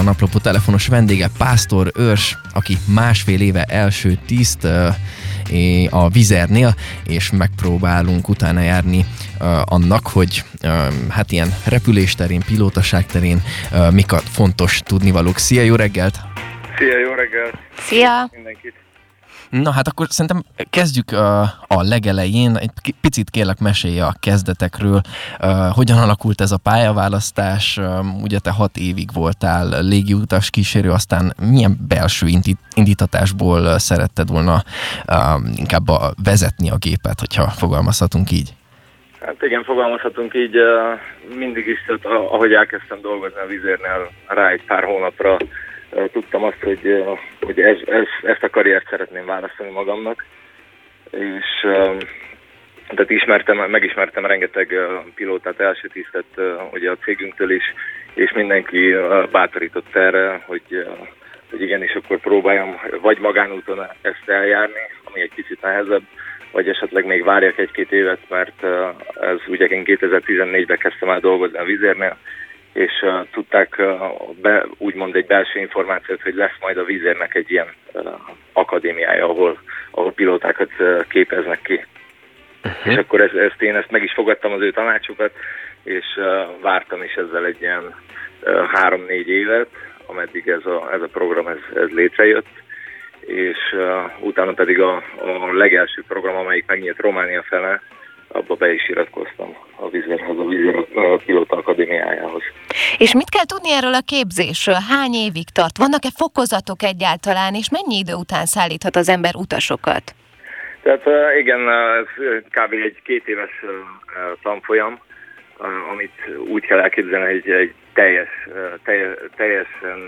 a naplapó telefonos vendége Pásztor Őrs, aki másfél éve első tiszt a vizernél, és megpróbálunk utána járni annak, hogy hát ilyen repülés terén, pilótaság terén mik a fontos tudnivalók. Szia, jó reggelt! Szia, jó reggelt! Szia! Mindenkit! Na hát akkor szerintem kezdjük a, a legelején. Egy picit kérlek mesélj a kezdetekről. Hogyan alakult ez a pályaválasztás? Ugye te hat évig voltál légiutas kísérő, aztán milyen belső indítatásból szeretted volna inkább a, vezetni a gépet, hogyha fogalmazhatunk így? Hát igen, fogalmazhatunk így. Mindig is, tehát, ahogy elkezdtem dolgozni a vizérnél rá egy pár hónapra, tudtam azt, hogy, hogy ez, ez, ezt a karriert szeretném választani magamnak, és tehát ismertem, megismertem rengeteg pilótát, első tisztet ugye a cégünktől is, és mindenki bátorított erre, hogy, hogy igenis akkor próbáljam vagy magánúton ezt eljárni, ami egy kicsit nehezebb, vagy esetleg még várjak egy-két évet, mert ez ugye én 2014-ben kezdtem el dolgozni a vizérnél, és uh, tudták uh, be, úgymond egy belső információt, hogy lesz majd a vízérnek egy ilyen uh, akadémiája, ahol, ahol pilótákat uh, képeznek ki. Uh-huh. És akkor ez, ezt én ezt meg is fogadtam az ő tanácsukat, és uh, vártam is ezzel egy ilyen uh, három-négy évet, ameddig ez a, ez a program ez, ez létrejött, és uh, utána pedig a, a legelső program, amelyik megnyílt Románia fele, abba be is iratkoztam a Vizerhez, a Vizer Pilota Akadémiájához. És mit kell tudni erről a képzésről? Hány évig tart? Vannak-e fokozatok egyáltalán, és mennyi idő után szállíthat az ember utasokat? Tehát igen, ez kb. egy két éves tanfolyam, amit úgy kell elképzelni, hogy egy teljes, teljes, teljesen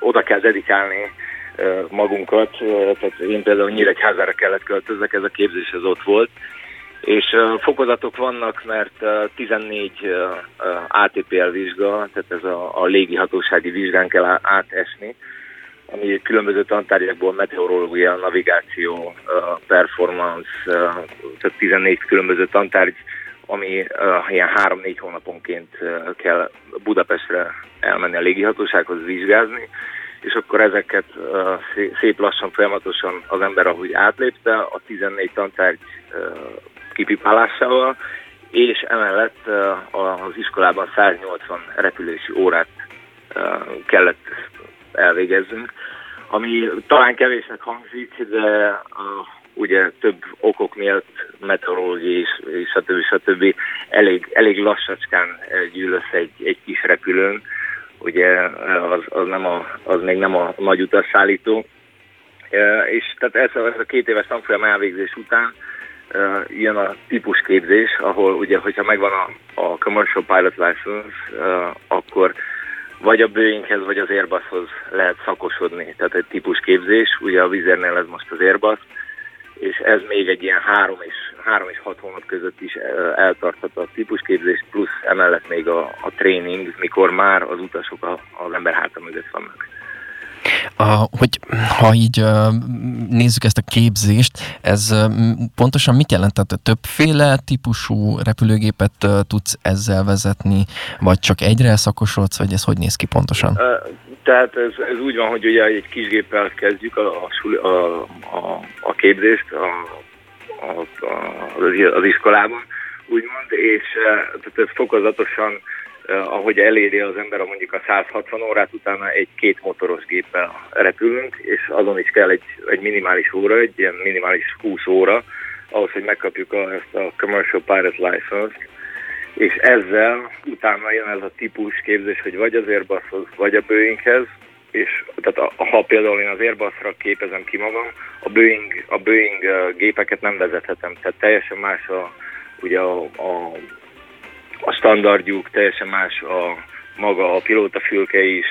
oda kell dedikálni magunkat. Tehát én például Nyíregyházára kellett költözzek, ez a képzés az ott volt, és uh, fokozatok vannak, mert uh, 14 uh, ATPL vizsga, tehát ez a, a légihatósági vizsgán kell átesni, ami különböző tantárgyakból meteorológia, navigáció, performance, tehát 14 különböző tantárgy, ami ilyen 3-4 hónaponként kell Budapestre elmenni a légihatósághoz vizsgázni, és akkor ezeket szép lassan, folyamatosan az ember ahogy átlépte, a 14 tantárgy kipipálásával, és emellett az iskolában 180 repülési órát kellett elvégezzünk, ami talán kevésnek hangzik, de ugye több okok miatt meteorológiai és, és stb. stb. elég, elég lassacskán gyűl egy, egy kis repülőn, ugye az, az, nem a, az még nem a nagy utasszállító. És tehát ez ez a két éves tanfolyam elvégzés után jön a típusképzés, ahol ugye, hogyha megvan a, a Commercial Pilot License, akkor vagy a Boeinghez, vagy az Airbushoz lehet szakosodni. Tehát egy típusképzés, ugye a Vizernél ez most az Airbus, és ez még egy ilyen három és, három és hat hónap között is eltarthat a típusképzés, plusz emellett még a, a tréning, mikor már az utasok a, az ember háta mögött vannak. A, hogy ha így nézzük ezt a képzést, ez pontosan mit jelent? Tehát többféle típusú repülőgépet tudsz ezzel vezetni, vagy csak egyre szakosodsz, vagy ez hogy néz ki pontosan? Tehát ez, ez úgy van, hogy ugye egy kis géppel kezdjük a, a, a, a, képzést a, a, a, az iskolában, úgymond, és tehát ez fokozatosan ahogy eléri az ember a mondjuk a 160 órát, utána egy két motoros géppel repülünk, és azon is kell egy, egy minimális óra, egy ilyen minimális 20 óra, ahhoz, hogy megkapjuk a, ezt a Commercial Pilot License-t, és ezzel utána jön ez a típus képzés, hogy vagy az Airbushoz, vagy a Boeinghez, és tehát a, ha például én az Airbusra képezem ki magam, a Boeing, a Boeing eh, gépeket nem vezethetem, tehát teljesen más a, ugye a, a a standardjuk, teljesen más a maga a pilótafülke is,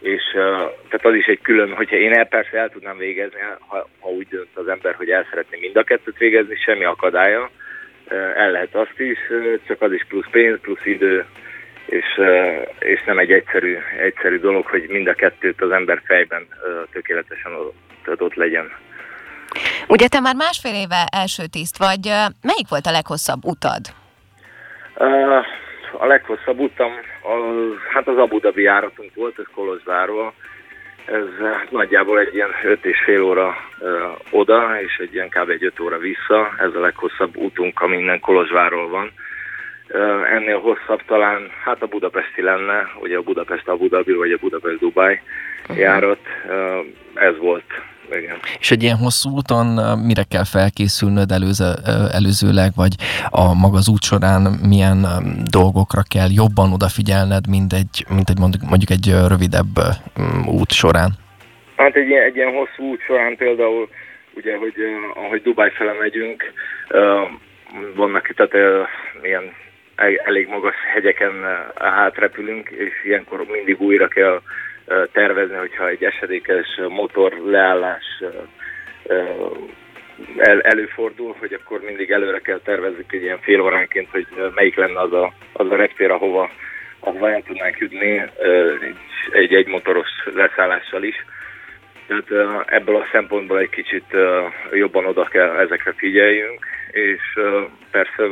és tehát az is egy külön, hogyha én el persze el tudnám végezni, ha, ha úgy dönt az ember, hogy el szeretné mind a kettőt végezni, semmi akadálya, el lehet azt is, csak az is plusz pénz, plusz idő, és, és nem egy egyszerű, egyszerű dolog, hogy mind a kettőt az ember fejben tökéletesen ott, ott legyen. Ugye te már másfél éve első tiszt vagy, melyik volt a leghosszabb utad? A leghosszabb utam, az, hát az Abu Dhabi járatunk volt, ez Kolozsváról. Ez hát nagyjából egy ilyen 5 és fél óra ö, oda, és egy ilyen kb. egy 5 óra vissza. Ez a leghosszabb útunk, ami innen Kolozsváról van. Ö, ennél hosszabb talán, hát a budapesti lenne, ugye a Budapest Abu Dhabi, vagy a Budapest Dubai uh-huh. járat. Ö, ez volt igen. És egy ilyen hosszú úton mire kell felkészülnöd előző, előzőleg, vagy a maga az út során milyen dolgokra kell jobban odafigyelned, mint egy, mint egy mondjuk, mondjuk egy rövidebb út során? Hát egy ilyen, egy ilyen hosszú út során például, ugye, hogy ahogy Dubáj fele megyünk, vannak tehát ilyen elég magas hegyeken átrepülünk, és ilyenkor mindig újra kell tervezni, hogyha egy esedékes motor leállás el, előfordul, hogy akkor mindig előre kell tervezzük egy ilyen fél óránként, hogy melyik lenne az a, az a reptér, ahova, ahova el tudnánk jutni egy egymotoros leszállással is. Tehát ebből a szempontból egy kicsit jobban oda kell ezekre figyeljünk, és persze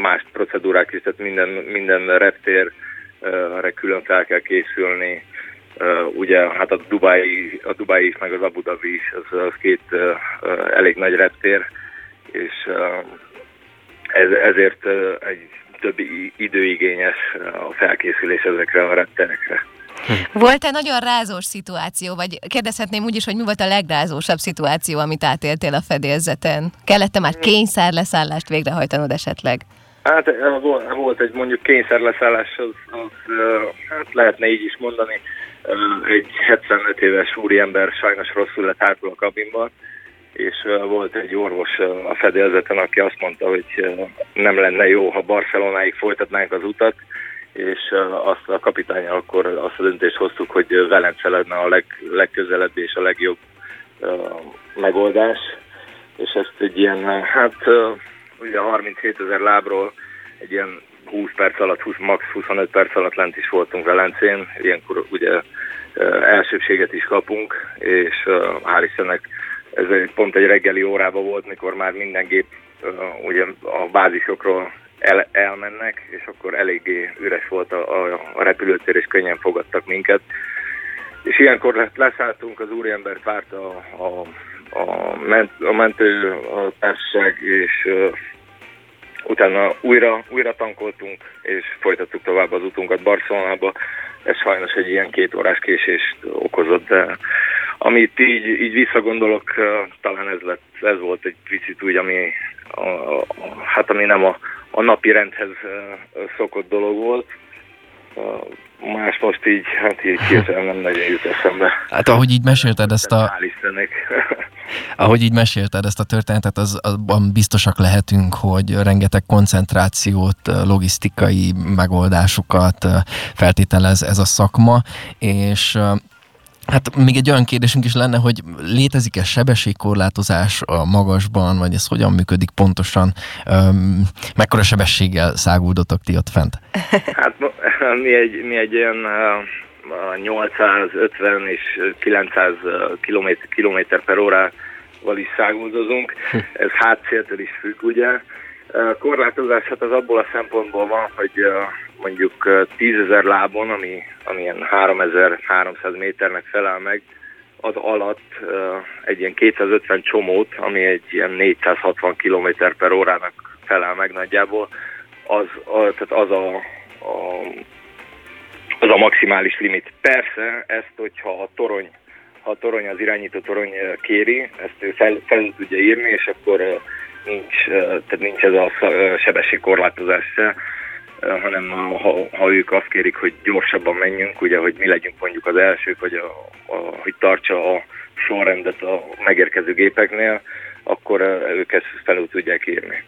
más procedúrák is, tehát minden, minden reptérre külön fel kell készülni, Uh, ugye hát a Dubai, a Dubai is, meg az Abu Dhabi is, az, az két uh, elég nagy reptér, és uh, ez, ezért uh, egy több időigényes a felkészülés ezekre a repterekre. Volt-e nagyon rázós szituáció, vagy kérdezhetném úgy is, hogy mi volt a legrázósabb szituáció, amit átéltél a fedélzeten? Kellett-e már kényszerleszállást végrehajtanod esetleg? Hát volt egy mondjuk kényszerleszállás, az, az, hát lehetne így is mondani, egy 75 éves úriember sajnos rosszul lett hátul a kabinban, és volt egy orvos a fedélzeten, aki azt mondta, hogy nem lenne jó, ha Barcelonáig folytatnánk az utat, és azt a kapitány akkor azt a döntést hoztuk, hogy Velence lenne a leg, legközelebb és a legjobb megoldás, és ezt egy ilyen, hát ugye 37 ezer lábról egy ilyen 20 perc alatt, 20, max 25 perc alatt lent is voltunk Velencén, ilyenkor ugye elsőbséget is kapunk, és hál' Istennek ez pont egy reggeli órában volt, mikor már minden gép ugye a bázisokról el, elmennek, és akkor eléggé üres volt a, a, a repülőtér, és könnyen fogadtak minket. És ilyenkor leszálltunk, az úriembert várt a, a, a, ment, a mentő a társaság, és utána újra, újra tankoltunk, és folytattuk tovább az utunkat Barcelonába ez sajnos egy ilyen két órás késést okozott, de amit így, így visszagondolok, talán ez, lett, ez volt egy picit úgy, ami, a, a, hát ami nem a, a napi rendhez szokott dolog volt. Más most így, hát így hirtelen nem nagyon jut eszembe. Hát ahogy így mesélted ezt a... Ahogy így mesélted ezt a történetet, az, abban biztosak lehetünk, hogy rengeteg koncentrációt, logisztikai megoldásokat feltételez ez a szakma, és Hát még egy olyan kérdésünk is lenne, hogy létezik-e sebességkorlátozás a magasban, vagy ez hogyan működik pontosan? Mekkora sebességgel száguldotok ti ott fent? Hát mi egy, mi egy olyan 850 és 900 km, kilométer per órával is száguldozunk. Hm. Ez hátszéltől is függ, ugye. Korlátozás hát az abból a szempontból van, hogy mondjuk 10 ezer lábon, ami, ami ilyen 3300 méternek felel meg, az alatt egy ilyen 250 csomót, ami egy ilyen 460 km per órának felel meg nagyjából, az, a, tehát az a az a maximális limit. Persze, ezt, hogyha a torony, ha a torony, az irányító torony kéri, ezt ő fel, fel tudja írni, és akkor nincs, tehát nincs ez a sebességkorlátozás se, hanem ha, ha ők azt kérik, hogy gyorsabban menjünk, ugye, hogy mi legyünk mondjuk az elsők, vagy a, a, hogy tartsa a sorrendet a megérkező gépeknél, akkor ők ezt felül tudják írni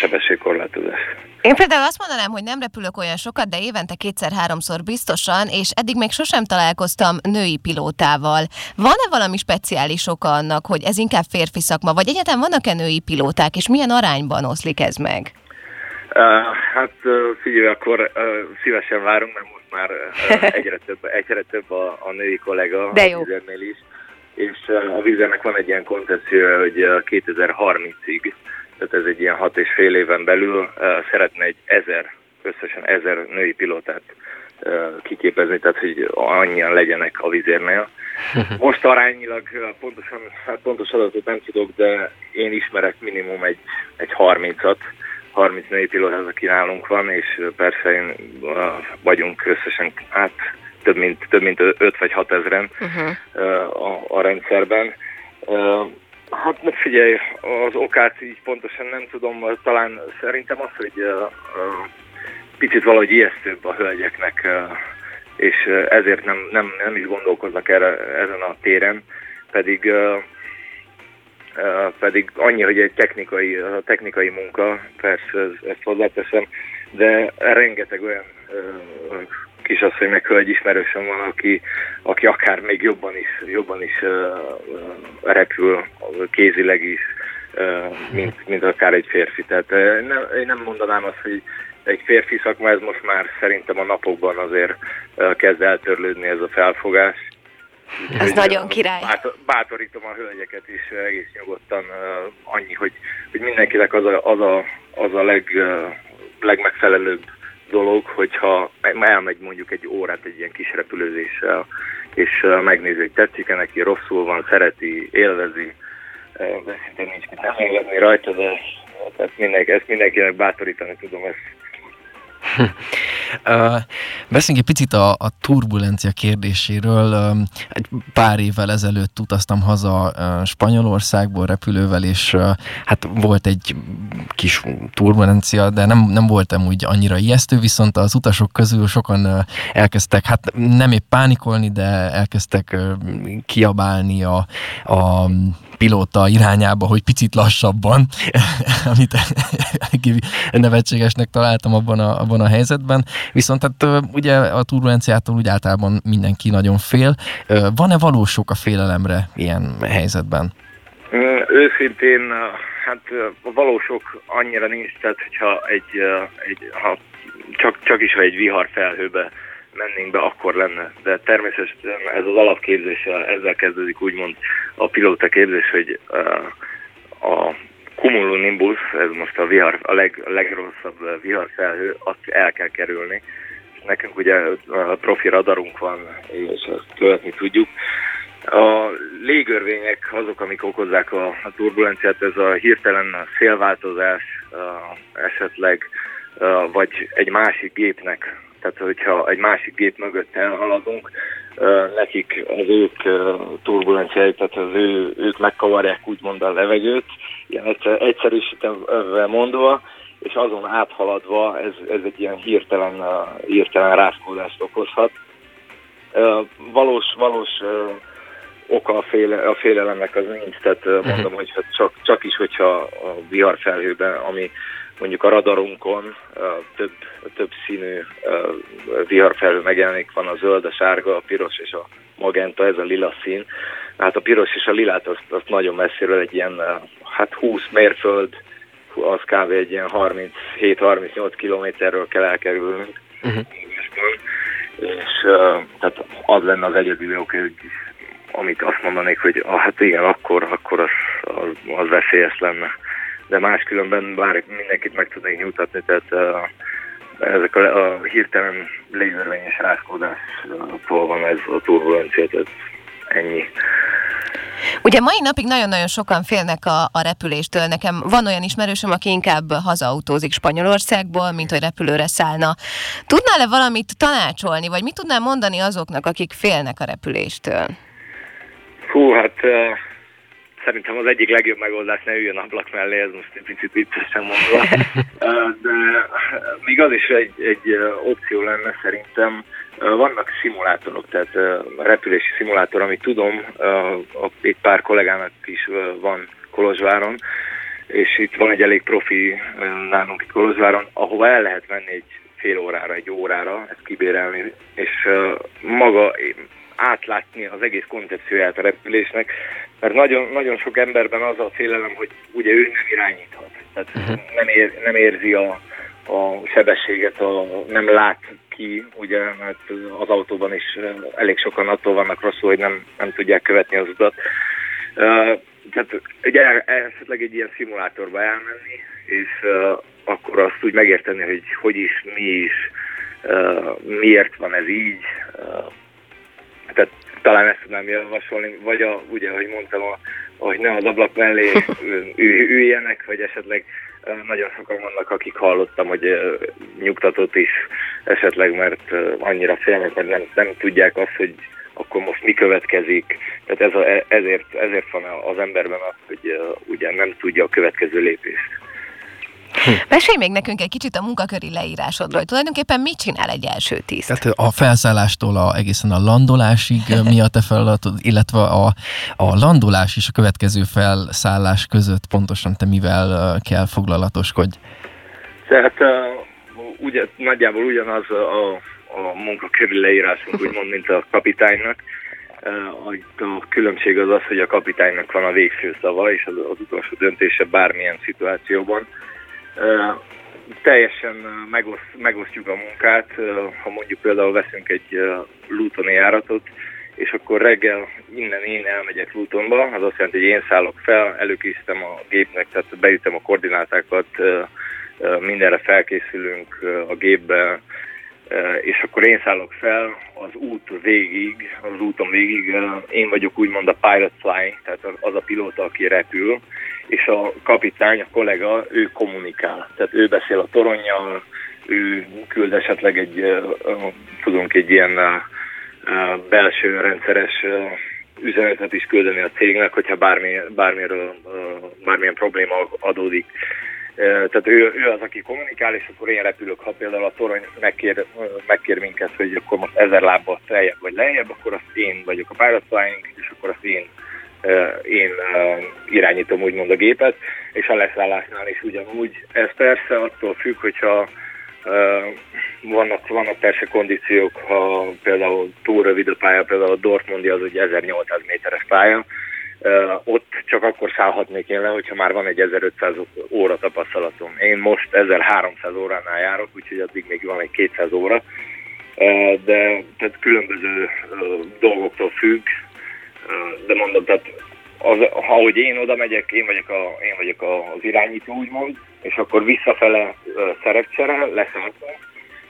sebességkorlátozás. Én például azt mondanám, hogy nem repülök olyan sokat, de évente kétszer-háromszor biztosan, és eddig még sosem találkoztam női pilótával. Van-e valami speciális oka annak, hogy ez inkább férfi szakma, vagy egyáltalán vannak-e női pilóták, és milyen arányban oszlik ez meg? Uh, hát uh, figyelj, akkor uh, szívesen várunk, mert most már uh, egyre több, egyre több a, a női kollega De jó. a is, és uh, a vizernek van egy ilyen koncepció, hogy uh, 2030-ig tehát ez egy ilyen hat és fél éven belül szeretne egy ezer összesen ezer női pilótát kiképezni, tehát hogy annyian legyenek a vizérnél. Most arányilag pontosan, hát pontos adatot nem tudok, de én ismerek minimum egy, egy 30-at, 30 női pilótát, aki nálunk van, és persze én vagyunk összesen hát több mint, több mint 5 vagy 6 ezeren uh-huh. a, a rendszerben. Hát figyelj, az okát így pontosan nem tudom, talán szerintem az, hogy picit valahogy ijesztőbb a hölgyeknek, és ezért nem, nem, nem is gondolkoznak erre, ezen a téren, pedig pedig annyi, hogy egy technikai, a technikai munka, persze ezt hozzáteszem, de rengeteg olyan meg hölgy ismerősöm van, aki, aki akár még jobban is, jobban is uh, repül, kézileg is, uh, mint, mint akár egy férfi. Tehát uh, nem, én nem mondanám azt, hogy egy férfi szakma, ez most már szerintem a napokban azért uh, kezd eltörlődni ez a felfogás. Ez Úgy, nagyon király. Bátor, bátorítom a hölgyeket is egész nyugodtan uh, annyi, hogy, hogy mindenkinek az a, az a, az a leg, uh, legmegfelelőbb dolog, hogyha elmegy mondjuk egy órát egy ilyen kis repülőzéssel, és megnézi, hogy tetszik-e neki, rosszul van, szereti, élvezi, de szinte nincs mit nem élvezni rajta, de tehát mindenki, ezt mindenkinek bátorítani tudom, ezt Beszéljünk egy picit a, a turbulencia kérdéséről. Egy pár évvel ezelőtt utaztam haza Spanyolországból repülővel, és hát volt egy kis turbulencia, de nem, nem voltam úgy annyira ijesztő, viszont az utasok közül sokan elkezdtek, hát nem épp pánikolni, de elkezdtek kiabálni a, a pilóta irányába, hogy picit lassabban, amit nevetségesnek találtam abban a, abban a helyzetben. Viszont hát ugye a turbulenciától úgy általában mindenki nagyon fél. Van-e valós a félelemre ilyen helyzetben? Őszintén, hát valósok annyira nincs, tehát hogyha egy, egy ha csak, csak is, ha egy vihar felhőbe mennénk be, akkor lenne. De természetesen ez az alapképzéssel, ezzel kezdődik úgymond a pilóta képzés, hogy a cumulonimbus, ez most a, vihar, a, leg, a legrosszabb viharfelhő, azt el kell kerülni. Nekünk ugye a profi radarunk van, és ezt követni tudjuk. A légörvények azok, amik okozzák a turbulenciát, ez a hirtelen szélváltozás esetleg, vagy egy másik gépnek tehát hogyha egy másik gép mögött elhaladunk, nekik az ők turbulenciájuk, tehát az ő, ők megkavarják úgymond a levegőt, ilyen egyszer, egyszerűsítve mondva, és azon áthaladva ez, ez egy ilyen hirtelen, hirtelen rázkódást okozhat. Valós, valós oka a, féle, a félelemnek az nincs, tehát mondom, uh-huh. hogy csak, csak is, hogyha a viharfelhőben, ami mondjuk a radarunkon több, több színű viharfelhő megjelenik, van a zöld, a sárga, a piros és a magenta, ez a lila szín. Hát a piros és a lilát azt, azt nagyon messziről egy ilyen, hát 20 mérföld, az kb. egy ilyen 37-38 kilométerről kell elkerülnünk. Uh-huh. És tehát az lenne az egyedüli oké, hogy amit azt mondanék, hogy ah, hát igen, akkor, akkor az, az, az veszélyes lenne de máskülönben bár mindenkit meg tudnék nyugtatni, tehát uh, ezek a, a hirtelen légörvényes rázkódástól van ez a turbulencia, tehát ennyi. Ugye mai napig nagyon-nagyon sokan félnek a, a repüléstől. Nekem van olyan ismerősöm, aki inkább hazautózik Spanyolországból, mint hogy repülőre szállna. Tudnál-e valamit tanácsolni, vagy mit tudnál mondani azoknak, akik félnek a repüléstől? Hú, hát szerintem az egyik legjobb megoldás ne üljön ablak mellé, ez most egy picit viccesen mondva. De még az is egy, egy opció lenne szerintem. Vannak szimulátorok, tehát repülési szimulátor, amit tudom, egy pár kollégának is van Kolozsváron, és itt van egy elég profi nálunk itt Kolozsváron, ahova el lehet menni egy fél órára, egy órára, ezt kibérelni, és maga átlátni az egész koncepcióját a repülésnek, mert nagyon, nagyon sok emberben az a félelem, hogy ugye ő nem irányíthat, tehát uh-huh. nem, ér, nem érzi a, a sebességet, a, nem lát ki, ugye, mert az autóban is elég sokan attól vannak rosszul, hogy nem, nem tudják követni az utat. tehát egy, esetleg egy ilyen szimulátorba elmenni, és uh, akkor azt úgy megérteni, hogy hogy is, mi is, uh, miért van ez így. Uh, tehát talán ezt tudnám javasolni, vagy a, ugye, ahogy mondtam, a, hogy ne az ablak mellé üljenek, vagy esetleg nagyon sokan vannak, akik hallottam, hogy nyugtatott is esetleg, mert annyira félnek, mert nem, nem tudják azt, hogy akkor most mi következik. Tehát ez a, e, ezért, ezért van az emberben az, hogy ugye nem tudja a következő lépést. Mesélj még nekünk egy kicsit a munkaköri leírásodról, hogy tulajdonképpen mit csinál egy első tiszt? Tehát a felszállástól a, egészen a landolásig mi a te feladatod, illetve a, a landolás és a következő felszállás között pontosan te mivel kell foglalatoskodj? Tehát uh, ugye, nagyjából ugyanaz a, a munkaköri leírásunk, úgymond, mint a kapitánynak. A különbség az az, hogy a kapitánynak van a végső szava, és az, az utolsó döntése bármilyen szituációban teljesen megoszt, megosztjuk a munkát, ha mondjuk például veszünk egy Lutoni járatot, és akkor reggel innen én elmegyek Lutonba, az azt jelenti, hogy én szállok fel, előkészítem a gépnek, tehát beütem a koordinátákat, mindenre felkészülünk a gépbe, és akkor én szállok fel az út végig, az úton végig, én vagyok úgymond a pilot flying, tehát az a pilóta, aki repül, és a kapitány, a kollega, ő kommunikál. Tehát ő beszél a toronnyal, ő küld esetleg egy, tudunk egy ilyen belső rendszeres üzenetet is küldeni a cégnek, hogyha bármi, bármiről, bármilyen probléma adódik. Tehát ő, ő az, aki kommunikál, és akkor én repülök, ha például a torony megkér, megkér minket, hogy akkor most ezer lábbal feljebb vagy lejjebb, akkor azt én vagyok a pilot flying, és akkor azt én én irányítom úgymond a gépet, és a leszállásnál is ugyanúgy. Ez persze attól függ, hogyha vannak, vannak persze kondíciók, ha például túl rövid a pálya, például a Dortmundi az egy 1800 méteres pálya, ott csak akkor szállhatnék én le, hogyha már van egy 1500 óra tapasztalatom. Én most 1300 óránál járok, úgyhogy addig még van egy 200 óra, de tehát különböző dolgoktól függ, de mondom, tehát az, ha hogy én oda megyek, én vagyok, a, én vagyok az irányító, úgymond, és akkor visszafele szerepcsere, leszálltam,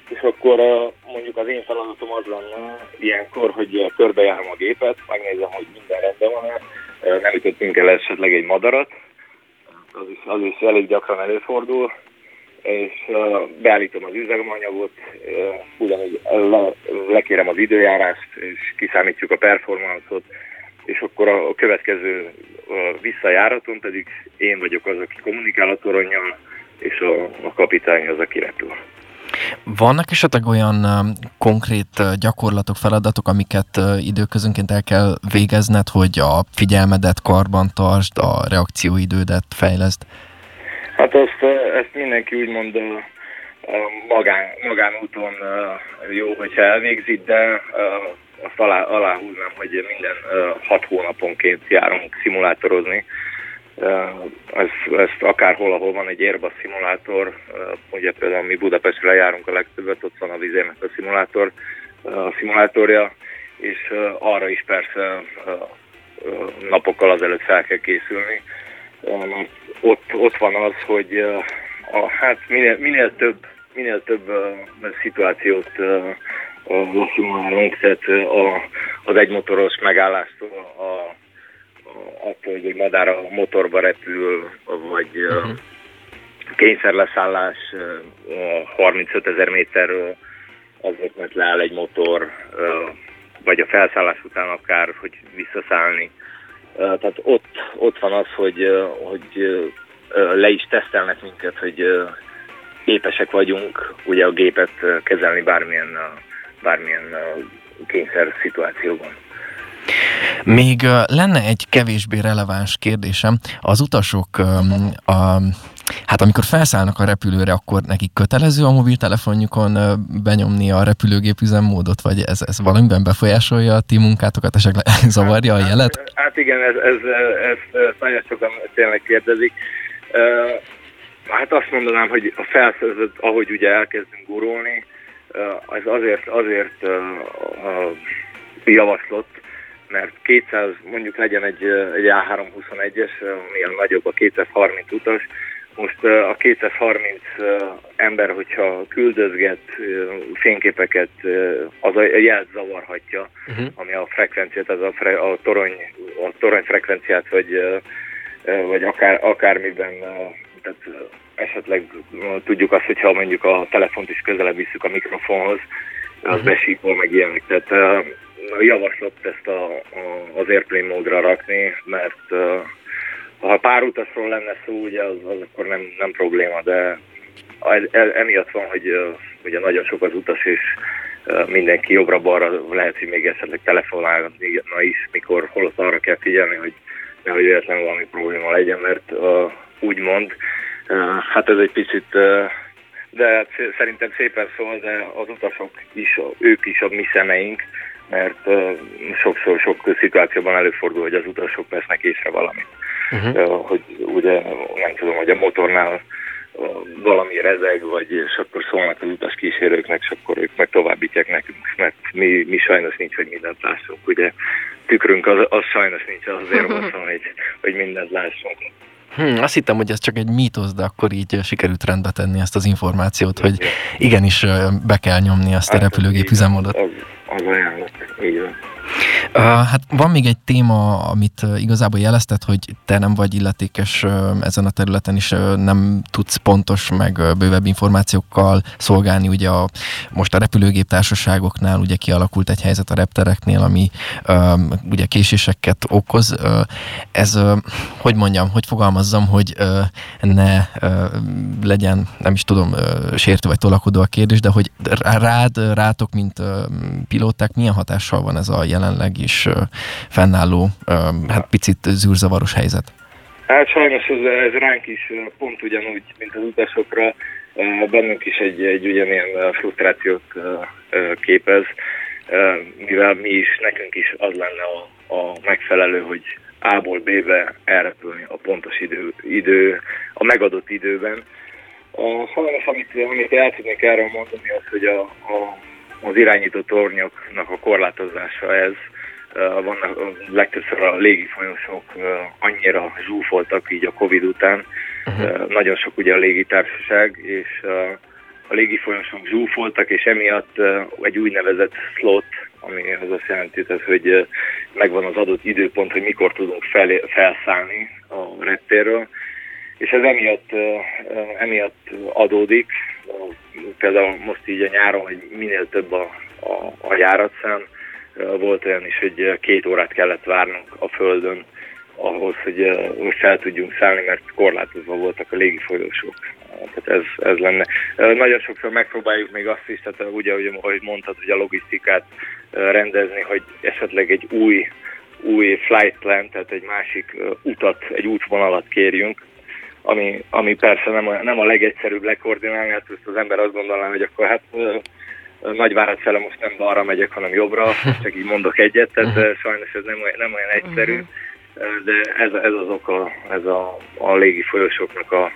és akkor mondjuk az én feladatom az lenne ilyenkor, hogy körbejárom a gépet, megnézem, hogy minden rendben van-e, nem ütöttünk el esetleg egy madarat, az is, az is elég gyakran előfordul, és beállítom az üzemanyagot, ugyanúgy le, lekérem az időjárást, és kiszámítjuk a performance-ot, és akkor a következő visszajáraton pedig én vagyok az, aki kommunikál a toronnyal, és a, a kapitány az, aki repül. Vannak esetleg olyan konkrét gyakorlatok, feladatok, amiket időközönként el kell végezned, hogy a figyelmedet karban tartsd, a reakcióidődet fejleszd? Hát ezt, ezt mindenki úgymond magán, magánúton jó, hogyha elvégzi, de azt alá, aláhúznám, hogy minden hat hónaponként járunk szimulátorozni. Ez, ezt akárhol, ahol van egy Airbus szimulátor, ugye például mi Budapestre járunk a legtöbbet, ott van a vizének a szimulátor, a szimulátorja, és arra is persze napokkal azelőtt fel kell készülni. Ott, ott van az, hogy a, hát minél, minél több minél több uh, szituációt uh, simulálunk, tehát a, az egymotoros megállástól a, a, attól, hogy egy madár a motorba repül, vagy uh-huh. kényszerleszállás 35 ezer méterről, azért, mert leáll egy motor, vagy a felszállás után akár, hogy visszaszállni. Tehát ott, ott van az, hogy, hogy le is tesztelnek minket, hogy képesek vagyunk ugye a gépet kezelni bármilyen bármilyen kényszer szituációban. Még lenne egy kevésbé releváns kérdésem. Az utasok, a, hát amikor felszállnak a repülőre, akkor nekik kötelező a mobiltelefonjukon benyomni a repülőgép üzemmódot, vagy ez, ez valamiben befolyásolja a ti munkátokat, esetleg zavarja a jelet? Hát, hát igen, ez, ez, ez, ez nagyon sokan tényleg kérdezik. Hát azt mondanám, hogy a felszerzet, ahogy ugye elkezdünk gurulni, az azért, azért javaslott, mert 200, mondjuk legyen egy, egy A321-es, milyen nagyobb a 230 utas, most a 230 ember, hogyha küldözget fényképeket, az a jelt zavarhatja, uh-huh. ami a frekvenciát, az a, fre, a, torony, a torony frekvenciát, vagy, vagy akár, akármiben, tehát esetleg tudjuk azt, hogyha mondjuk a telefont is közelebb visszük a mikrofonhoz, az uh-huh. besípol meg ilyenek. Tehát javaslott ezt a, a, az Airplane módra rakni, mert ha pár utasról lenne szó, ugye az, az akkor nem, nem probléma, de emiatt van, hogy ugye nagyon sok az utas, és mindenki jobbra-balra lehet, hogy még esetleg telefonálna is, mikor holott arra kell figyelni, hogy nehogy véletlenül valami probléma legyen, mert uh, úgymond, uh, hát ez egy picit, de szerintem szépen szól, de az utasok is, ők is a mi szemeink, mert sokszor sok szituációban előfordul, hogy az utasok vesznek észre valamit. Uh-huh. hogy ugye nem tudom, hogy a motornál valami rezeg, vagy és akkor szólnak az utas kísérőknek, és akkor ők meg továbbítják nekünk, mert mi, mi sajnos nincs, hogy mindent lássunk. Ugye tükrünk az, az sajnos nincs, azért hogy, hogy mindent lássunk. Hmm, azt hittem, hogy ez csak egy mítosz, de akkor így sikerült rendbe tenni ezt az információt, hogy igenis be kell nyomni azt a hát, repülőgép üzemmódot. Az, az ajánlat, így van. Hát van még egy téma, amit igazából jelezted, hogy te nem vagy illetékes ezen a területen uh, nem tudsz pontos meg bővebb információkkal szolgálni. Ugye a, most a repülőgép társaságoknál ugye kialakult egy helyzet a reptereknél, ami ugye késéseket okoz. Ez, hogy mondjam, hogy fogalmazzam, hogy ne legyen, nem is tudom, sértő vagy tolakodó a kérdés, de hogy rád, rátok, mint pilóták, milyen hatással van ez a jelenleg is fennálló, hát picit zűrzavaros helyzet? Hát sajnos ez, ez ránk is pont ugyanúgy, mint az utasokra, bennünk is egy, egy ugyanilyen frusztrációt képez, mivel mi is, nekünk is az lenne a, a megfelelő, hogy A-ból B-be elrepülni a pontos idő, idő a megadott időben. A, sajnos, amit, amit el tudnék erről mondani, az, hogy a, a az irányító tornyoknak a korlátozása ez. Vannak legtöbbször a légifolyosok annyira zsúfoltak így a Covid után. Uh-huh. Nagyon sok ugye a légitársaság, és a légifolyosok zsúfoltak, és emiatt egy úgynevezett slot, ami az azt jelenti, hogy megvan az adott időpont, hogy mikor tudunk fel, felszállni a reptérről, és ez emiatt, emiatt adódik, például most így a nyáron, hogy minél több a, a, a járatszám, volt olyan is, hogy két órát kellett várnunk a Földön ahhoz, hogy fel tudjunk szállni, mert korlátozva voltak a légifolyósok. Tehát ez, ez lenne. Nagyon sokszor megpróbáljuk még azt is, tehát ugye, ahogy mondtad, hogy a logisztikát rendezni, hogy esetleg egy új, új flight plan, tehát egy másik utat, egy útvonalat kérjünk, ami, ami persze nem a, nem a legegyszerűbb lekoordinálni, hát ezt az ember azt gondolná, hogy akkor hát Nagyvárad fele most nem balra megyek, hanem jobbra, csak így mondok egyet, tehát uh-huh. sajnos ez nem, nem olyan egyszerű, uh-huh. de ez, ez az oka, ez a, a légi folyosóknak a,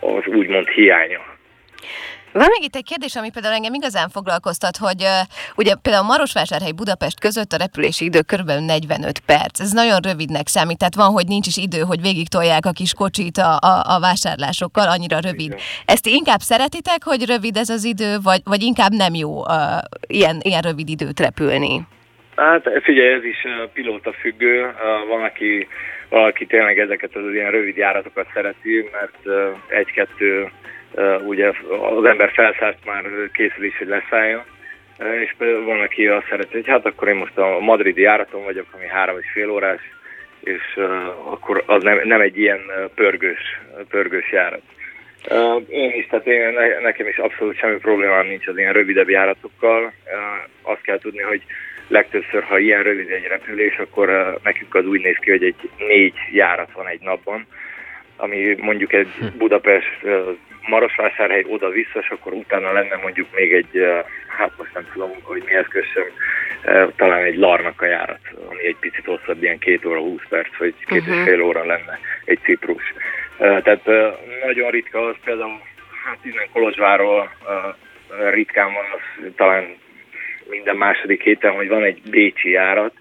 az úgymond hiánya. Van még itt egy kérdés, ami például engem igazán foglalkoztat, hogy uh, ugye például Marosvásárhely Budapest között a repülési idő kb. 45 perc. Ez nagyon rövidnek számít, tehát van, hogy nincs is idő, hogy végig tolják a kis kocsit a, a, a vásárlásokkal, annyira rövid. Igen. Ezt inkább szeretitek, hogy rövid ez az idő, vagy, vagy inkább nem jó uh, ilyen, ilyen rövid időt repülni? Hát figyelj, ez is pilóta függő. Van, aki, valaki tényleg ezeket az ilyen rövid járatokat szereti, mert egy-kettő ugye az ember felszállt már készül is, hogy leszálljon, és van, aki azt szereti, hogy hát akkor én most a madridi járaton vagyok, ami három és fél órás, és akkor az nem, nem egy ilyen pörgős, pörgős járat. Én is, tehát én, nekem is abszolút semmi problémám nincs az ilyen rövidebb járatokkal. Azt kell tudni, hogy legtöbbször, ha ilyen rövid egy repülés, akkor nekünk az úgy néz ki, hogy egy négy járat van egy napban, ami mondjuk egy hm. Budapest Marosvásárhely oda-vissza, és akkor utána lenne mondjuk még egy, hát most nem tudom, hogy mihez kössem, talán egy larnak a járat, ami egy picit hosszabb, ilyen két óra, húsz perc, vagy két uh-huh. és mhm. fél óra lenne egy ciprus. Tehát nagyon ritka az például, hát innen Kolozsváról ritkán van az talán minden második héten, hogy van egy bécsi járat,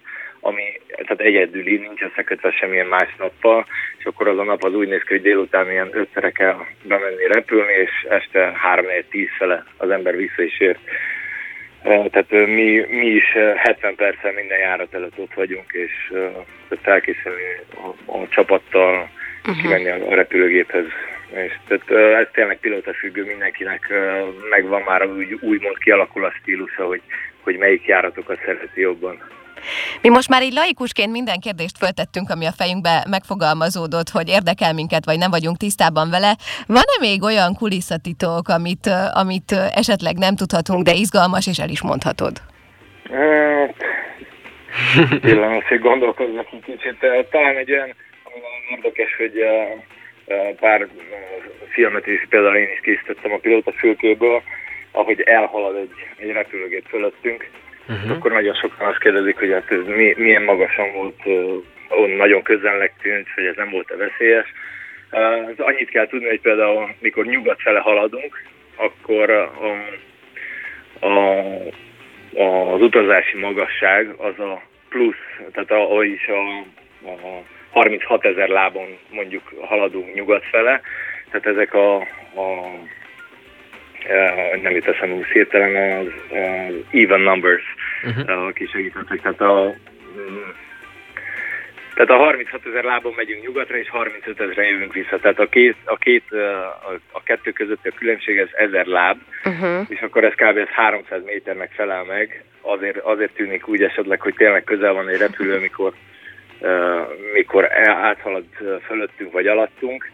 ami tehát egyedüli, nincs összekötve semmilyen más nappal, és akkor az a nap az úgy néz ki, hogy délután ilyen ötszere kell bemenni repülni, és este 3 10 fele az ember vissza is ér. Tehát mi, mi is 70 perccel minden járat előtt ott vagyunk, és felkészülni a, a csapattal, uh-huh. kivenni a repülőgéphez. És tehát ez tényleg pilóta függő, mindenkinek megvan már úgy, úgymond kialakul a stílusa, hogy, hogy melyik járatokat szereti jobban. Mi most már így laikusként minden kérdést föltettünk, ami a fejünkbe megfogalmazódott, hogy érdekel minket, vagy nem vagyunk tisztában vele. Van-e még olyan kulisszatitok, amit, amit esetleg nem tudhatunk, de izgalmas, és el is mondhatod? Hát, pillanat, hogy gondolkoznak egy kicsit. Talán egy olyan, ami érdekes, hogy pár filmet is, például én is készítettem a pilóta fülkéből, ahogy elhalad egy, egy repülőgép fölöttünk, uh-huh. akkor nagyon sokan azt kérdezik, hogy hát ez mi, milyen magasan volt, uh, nagyon közelnek tűnt, hogy ez nem volt-e veszélyes. Uh, annyit kell tudni, hogy például mikor nyugat fele haladunk, akkor a, a, a, az utazási magasság az a plusz, tehát ahogy is a, a 36 ezer lábon mondjuk haladunk nyugat fele, tehát ezek a, a nem jut eszembe úgy hirtelen, az uh, even numbers, uh-huh. aki segítettek. Tehát a, tehát a 36 ezer lábon megyünk nyugatra, és 35 ezeren jövünk vissza. Tehát a, két, a, két, a, a kettő közötti a különbség ez 1000 láb, uh-huh. és akkor ez kb. 300 méternek felel meg. Azért, azért tűnik úgy esetleg, hogy tényleg közel van egy repülő, mikor, uh, mikor áthalad fölöttünk vagy alattunk.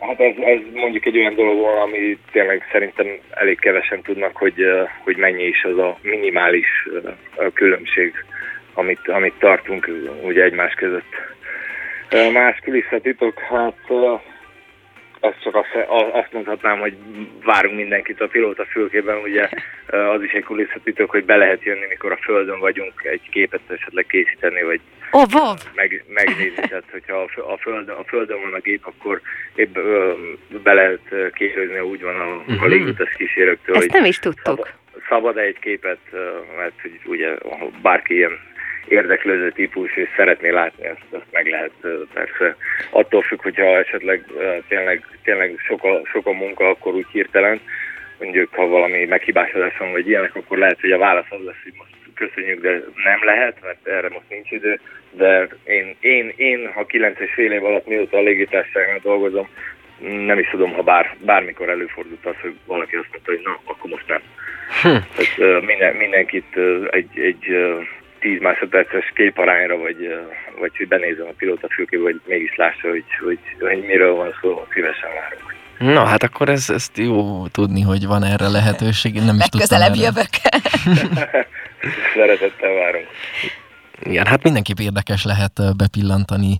Hát ez, ez mondjuk egy olyan dolog, ami tényleg szerintem elég kevesen tudnak, hogy, hogy mennyi is az a minimális különbség, amit, amit tartunk ugye egymás között. Más kulisszatitok, hát azt csak azt, azt mondhatnám, hogy várunk mindenkit a pilóta fülkében, ugye az is egy kulisszatitok, hogy be lehet jönni, mikor a földön vagyunk, egy képet esetleg készíteni, vagy oh, wow. meg, megnézni, tehát hogyha a, földön, a földön van a gép, akkor épp ö, be lehet kérőzni, úgy van a, uh-huh. a légutas kísérőktől. Ezt nem is tudtuk. Szabad, szabad egy képet, mert hogy ugye bárki ilyen érdeklődő típus, és szeretné látni ezt, ezt meg lehet persze. Attól függ, hogyha esetleg tényleg, tényleg sok a, sok a munka, akkor úgy hirtelen, mondjuk ha valami meghibásodás van, vagy ilyenek, akkor lehet, hogy a válasz az lesz, hogy most köszönjük, de nem lehet, mert erre most nincs idő, de én, én, én ha 9 és fél év alatt mióta a légitársaságnál dolgozom, nem is tudom, ha bár, bármikor előfordult az, hogy valaki azt mondta, hogy na, akkor most nem. Hm. Tehát, minden, mindenkit egy, egy 10 másodperces képarányra, vagy, vagy hogy benézem a pilóta fülkébe, vagy mégis lássa, hogy, hogy, hogy miről van szó, szívesen várok. Na, hát akkor ez, ezt jó tudni, hogy van erre lehetőség. Nem is Legközelebb jövök. Szeretettel várunk. Igen, hát mindenképp érdekes lehet bepillantani,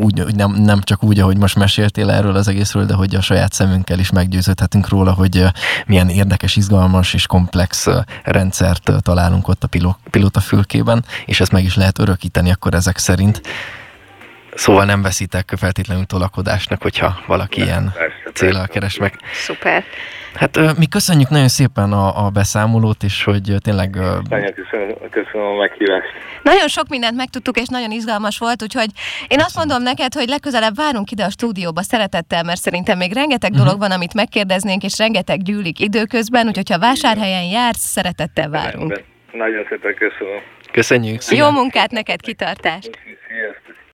úgy, hogy nem, nem csak úgy, ahogy most meséltél erről az egészről, de hogy a saját szemünkkel is meggyőződhetünk róla, hogy milyen érdekes, izgalmas és komplex rendszert találunk ott a pilóta fülkében, és ezt meg is lehet örökíteni akkor ezek szerint. Szóval nem veszitek feltétlenül tolakodásnak, hogyha valaki ilyen célral keres meg. Szuper. Hát mi köszönjük nagyon szépen a, a beszámolót, és hogy tényleg... Nagyon köszönöm, köszönöm a meghívást. Nagyon sok mindent megtudtuk, és nagyon izgalmas volt, úgyhogy én azt mondom neked, hogy legközelebb várunk ide a stúdióba szeretettel, mert szerintem még rengeteg dolog uh-huh. van, amit megkérdeznénk, és rengeteg gyűlik időközben, úgyhogy ha vásárhelyen jársz, szeretettel várunk. Nagyon szépen köszönöm. Köszönjük. Szia. Jó munkát neked, kitartást! Sziasztok!